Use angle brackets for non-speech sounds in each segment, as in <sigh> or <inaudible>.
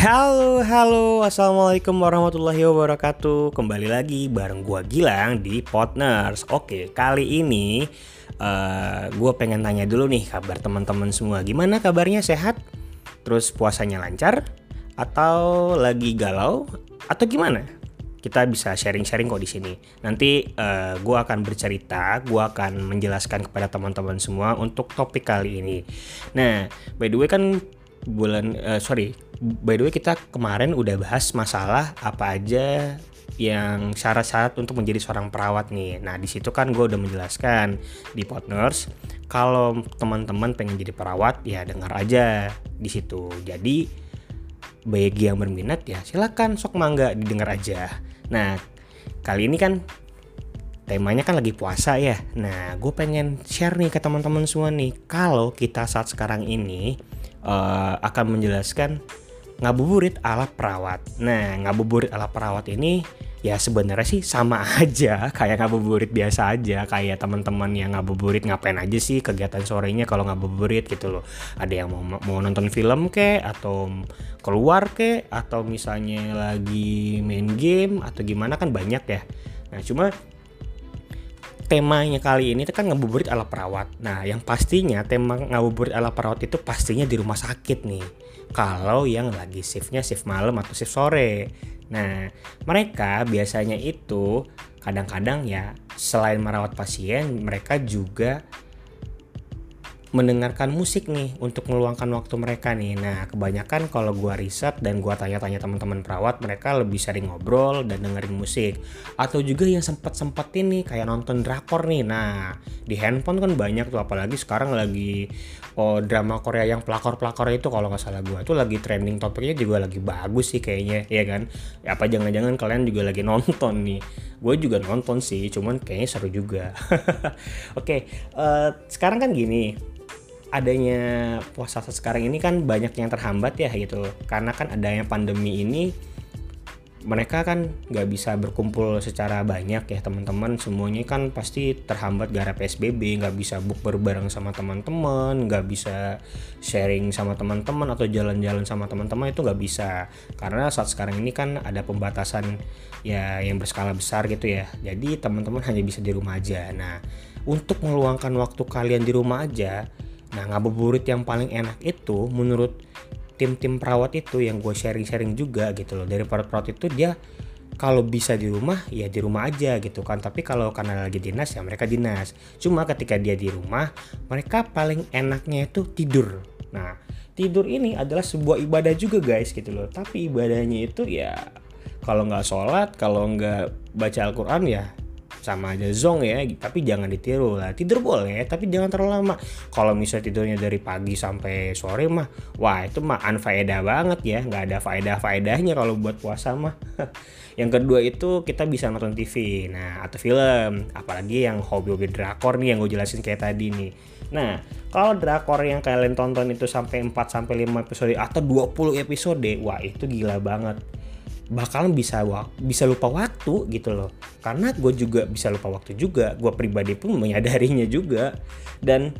Halo, halo, assalamualaikum warahmatullahi wabarakatuh. Kembali lagi bareng gua Gilang di Partners. Oke, kali ini uh, gua pengen tanya dulu nih kabar teman-teman semua. Gimana kabarnya? Sehat? Terus puasanya lancar? Atau lagi galau? Atau gimana? Kita bisa sharing-sharing kok di sini. Nanti uh, gua akan bercerita, gua akan menjelaskan kepada teman-teman semua untuk topik kali ini. Nah, by the way kan bulan uh, sorry by the way kita kemarin udah bahas masalah apa aja yang syarat-syarat untuk menjadi seorang perawat nih. Nah di situ kan gue udah menjelaskan di partners kalau teman-teman pengen jadi perawat ya dengar aja di situ. Jadi bagi yang berminat ya silakan sok mangga didengar aja. Nah kali ini kan temanya kan lagi puasa ya. Nah gue pengen share nih ke teman-teman semua nih kalau kita saat sekarang ini uh, akan menjelaskan ngabuburit ala perawat. Nah, ngabuburit ala perawat ini ya sebenarnya sih sama <laughs> aja kayak ngabuburit biasa aja kayak teman-teman yang ngabuburit ngapain aja sih kegiatan sorenya kalau ngabuburit gitu loh. Ada yang mau mau nonton film ke atau keluar ke atau misalnya lagi main game atau gimana kan banyak ya. Nah, cuma temanya kali ini kan ngabuburit ala perawat. Nah, yang pastinya tema ngabuburit ala perawat itu pastinya di rumah sakit nih. Kalau yang lagi shiftnya shift malam atau shift sore. Nah, mereka biasanya itu kadang-kadang ya selain merawat pasien, mereka juga mendengarkan musik nih untuk meluangkan waktu mereka nih. Nah, kebanyakan kalau gua riset dan gua tanya-tanya teman-teman perawat, mereka lebih sering ngobrol dan dengerin musik. Atau juga yang sempat-sempat ini kayak nonton drakor nih. Nah, di handphone kan banyak tuh apalagi sekarang lagi oh drama Korea yang pelakor-pelakor itu kalau nggak salah gua tuh lagi trending topiknya juga lagi bagus sih kayaknya, ya kan? Ya apa jangan-jangan kalian juga lagi <laughs> nonton nih. Gue juga nonton sih, cuman kayaknya seru juga. <laughs> Oke, okay, uh, eh, sekarang kan gini, adanya puasa sekarang ini kan banyak yang terhambat ya gitu karena kan adanya pandemi ini mereka kan nggak bisa berkumpul secara banyak ya teman-teman. Semuanya kan pasti terhambat gara PSBB nggak bisa bukber bareng sama teman-teman nggak bisa sharing sama teman-teman atau jalan-jalan sama teman-teman itu nggak bisa. Karena saat sekarang ini kan ada pembatasan ya yang berskala besar gitu ya. Jadi teman-teman hanya bisa di rumah aja. Nah untuk meluangkan waktu kalian di rumah aja Nah ngabuburit yang paling enak itu menurut tim-tim perawat itu yang gue sharing-sharing juga gitu loh. Dari perawat-perawat itu dia kalau bisa di rumah ya di rumah aja gitu kan. Tapi kalau karena lagi dinas ya mereka dinas. Cuma ketika dia di rumah mereka paling enaknya itu tidur. Nah tidur ini adalah sebuah ibadah juga guys gitu loh. Tapi ibadahnya itu ya kalau nggak sholat kalau nggak baca Al-Quran ya sama aja zong ya tapi jangan ditiru lah. Tidur boleh tapi jangan terlalu lama. Kalau misalnya tidurnya dari pagi sampai sore mah wah itu mah unfaedah banget ya. Nggak ada faedah faedahnya kalau buat puasa mah. <laughs> Yang kedua itu kita bisa nonton TV nah atau film. Apalagi yang hobi-hobi drakor nih yang gue jelasin kayak tadi nih. Nah kalau drakor yang kalian tonton itu sampai 4 sampai 5 episode atau 20 episode wah itu gila banget bakalan bisa bisa lupa waktu gitu loh. Karena gue juga bisa lupa waktu juga gue pribadi pun menyadarinya juga. Dan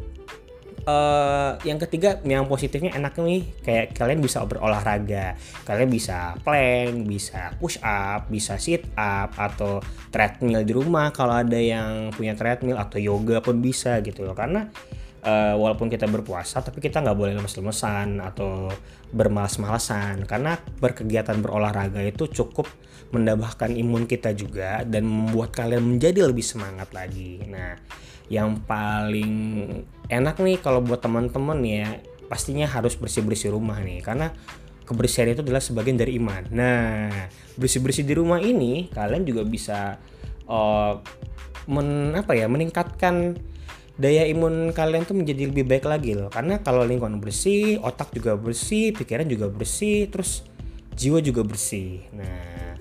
uh, yang ketiga yang positifnya enak nih kayak kalian bisa berolahraga kalian bisa plank bisa push up bisa sit up atau treadmill di rumah kalau ada yang punya treadmill atau yoga pun bisa gitu loh. Karena uh, walaupun kita berpuasa tapi kita nggak boleh lemes-lemesan atau bermalas-malasan karena berkegiatan berolahraga itu cukup mendabahkan imun kita juga dan membuat kalian menjadi lebih semangat lagi. Nah, yang paling enak nih kalau buat teman-teman ya pastinya harus bersih-bersih rumah nih karena kebersihan itu adalah sebagian dari iman. Nah, bersih-bersih di rumah ini kalian juga bisa uh, men apa ya meningkatkan daya imun kalian tuh menjadi lebih baik lagi loh. Karena kalau lingkungan bersih otak juga bersih pikiran juga bersih terus jiwa juga bersih. Nah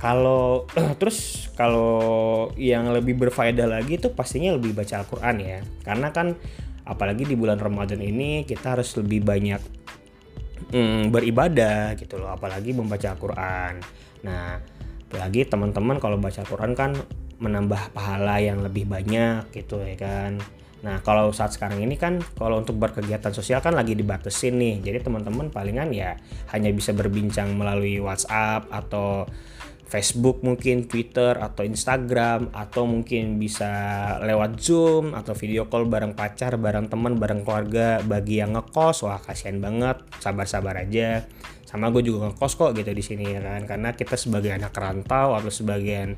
kalau <clears throat> terus kalau yang lebih berfaedah lagi tuh pastinya lebih baca Al-Quran ya. Karena kan apalagi di bulan Ramadan ini kita harus lebih banyak mm, beribadah gitu loh apalagi membaca Al-Quran. Nah apalagi teman-teman kalau baca Al-Quran kan menambah pahala yang lebih banyak gitu ya kan Nah, kalau saat sekarang ini kan kalau untuk berkegiatan sosial kan lagi dibatesin nih. Jadi teman-teman palingan ya hanya bisa berbincang melalui WhatsApp atau Facebook mungkin, Twitter atau Instagram atau mungkin bisa lewat Zoom atau video call bareng pacar, bareng teman, bareng keluarga. Bagi yang ngekos, wah kasihan banget, sabar-sabar aja. Sama gue juga ngekos kok gitu di sini ya kan, karena kita sebagai anak rantau atau sebagian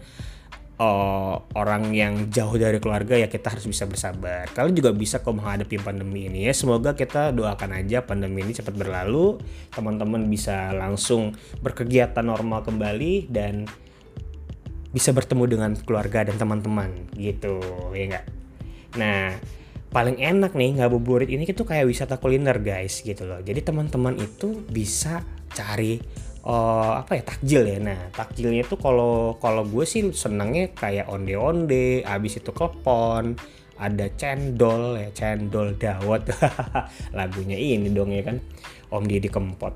uh, orang yang jauh dari keluarga ya kita harus bisa bersabar. Kalian juga bisa kok menghadapi pandemi ini ya. Semoga kita doakan aja pandemi ini cepat berlalu, teman-teman bisa langsung berkegiatan normal kembali dan bisa bertemu dengan keluarga dan teman-teman gitu ya enggak. Nah, paling enak nih ngabuburit ini itu kayak wisata kuliner guys gitu loh. Jadi teman-teman itu bisa cari uh, apa ya takjil ya. Nah takjilnya tuh kalau kalau gue sih senangnya kayak onde onde abis itu klepon ada cendol ya cendol dawet. <laughs> Lagunya ini dong ya kan om Didi Kempot.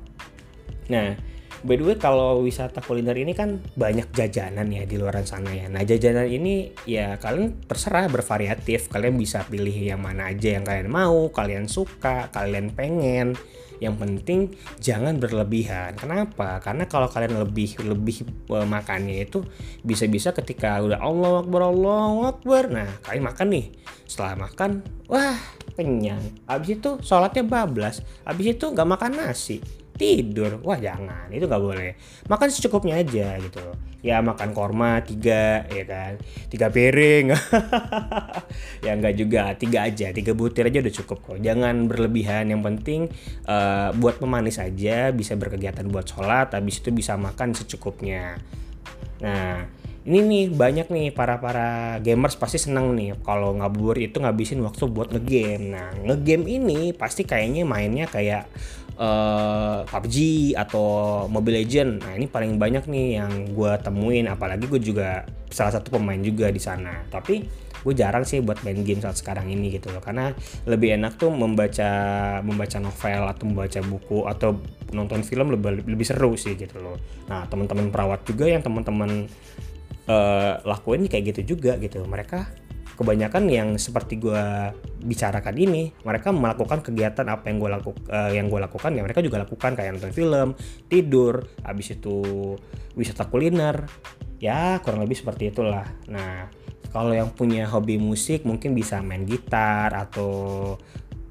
Nah by the way kalau wisata kuliner ini kan banyak jajanan ya di luar sana ya. Nah jajanan ini ya kalian terserah bervariatif. Kalian bisa pilih yang mana aja yang kalian mau kalian suka kalian pengen. Yang penting jangan berlebihan. Kenapa? Karena kalau kalian lebih lebih uh, makannya itu bisa-bisa ketika udah Allah Akbar Allah Akbar nah kalian makan nih. Setelah makan wah kenyang. Abis itu sholatnya bablas. Abis itu nggak makan nasi tidur. Wah jangan. Itu nggak boleh. Makan secukupnya aja gitu. Ya makan korma tiga ya kan? Tiga piring. <laughs> Ya nggak juga. Tiga aja. Tiga butir aja udah cukup kok. Jangan berlebihan. Yang penting uh, buat pemanis aja bisa berkegiatan buat sholat habis itu bisa makan secukupnya. Nah ini nih banyak nih para para gamers pasti seneng nih kalau ngabuburit itu ngabisin waktu buat ngegame. Nah ngegame ini pasti kayaknya mainnya kayak eh, PUBG atau Mobile Legend. Nah ini paling banyak nih yang gue temuin. Apalagi gue juga salah satu pemain juga di sana. Tapi gue jarang sih buat main game saat sekarang ini gitu loh. Karena lebih enak tuh membaca membaca novel atau membaca buku atau nonton film lebih lebih seru sih gitu loh. Nah teman-teman perawat juga yang teman-teman uh, lakuin kayak gitu juga gitu. Mereka kebanyakan yang seperti gue bicarakan ini mereka melakukan kegiatan apa yang gue laku, uh, yang gue lakukan ya mereka juga lakukan kayak nonton film tidur habis itu wisata kuliner ya kurang lebih seperti itulah. Nah kalau yang punya hobi musik mungkin bisa main gitar atau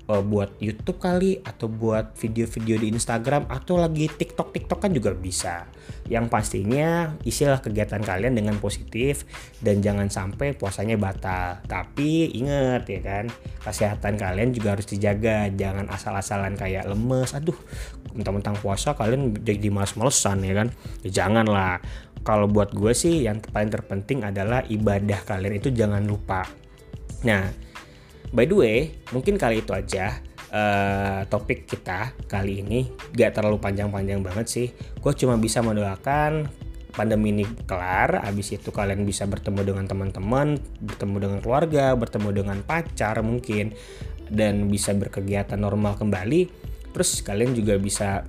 uh, buat YouTube kali atau buat video-video di Instagram atau lagi TikTok TikTok kan juga bisa. Yang pastinya isilah kegiatan kalian dengan positif dan jangan sampai puasanya batal. Tapi ingat ya kan, kesehatan kalian juga harus dijaga. Jangan asal-asalan kayak lemes. Aduh, mentang-mentang puasa kalian jadi males-malesan ya kan. Ya janganlah. Kalau buat gue sih yang paling terpenting adalah ibadah kalian itu jangan lupa. Nah, By the way, mungkin kali itu aja uh, topik kita kali ini. Gak terlalu panjang-panjang banget sih. Gue cuma bisa mendoakan pandemi ini kelar, habis itu kalian bisa bertemu dengan teman-teman, bertemu dengan keluarga, bertemu dengan pacar mungkin, dan bisa berkegiatan normal kembali. Terus kalian juga bisa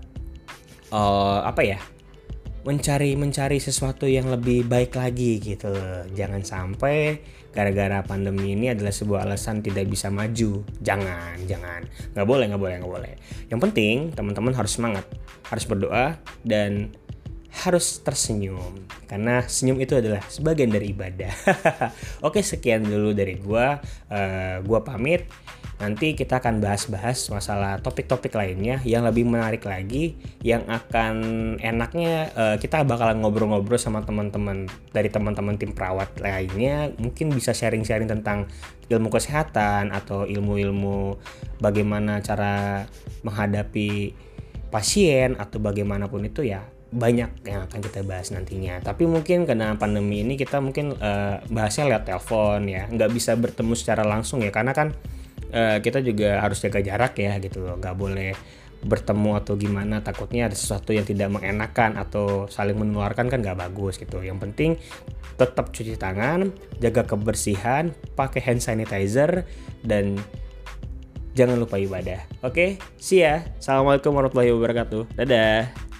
uh, apa ya? Mencari mencari sesuatu yang lebih baik lagi gitu Jangan sampai gara-gara pandemi ini adalah sebuah alasan tidak bisa maju. Jangan, jangan. Nggak boleh, nggak boleh, nggak boleh. Yang penting teman-teman harus semangat, harus berdoa dan harus tersenyum karena senyum itu adalah sebagian dari ibadah. <laughs> Oke, sekian dulu dari gua. Uh, gua pamit. Nanti kita akan bahas-bahas masalah topik-topik lainnya yang lebih menarik lagi yang akan enaknya uh, kita bakalan ngobrol-ngobrol sama teman-teman dari teman-teman tim perawat lainnya mungkin bisa sharing-sharing tentang ilmu kesehatan atau ilmu-ilmu bagaimana cara menghadapi pasien atau bagaimanapun itu ya banyak yang akan kita bahas nantinya. Tapi mungkin karena pandemi ini kita mungkin uh, bahasnya lewat telepon ya, nggak bisa bertemu secara langsung ya, karena kan uh, kita juga harus jaga jarak ya gitu loh. Nggak boleh bertemu atau gimana. Takutnya ada sesuatu yang tidak mengenakan atau saling menularkan kan nggak bagus gitu. Yang penting tetap cuci tangan jaga kebersihan pakai hand sanitizer dan jangan lupa ibadah. Oke see ya. Assalamualaikum warahmatullahi wabarakatuh. Dadah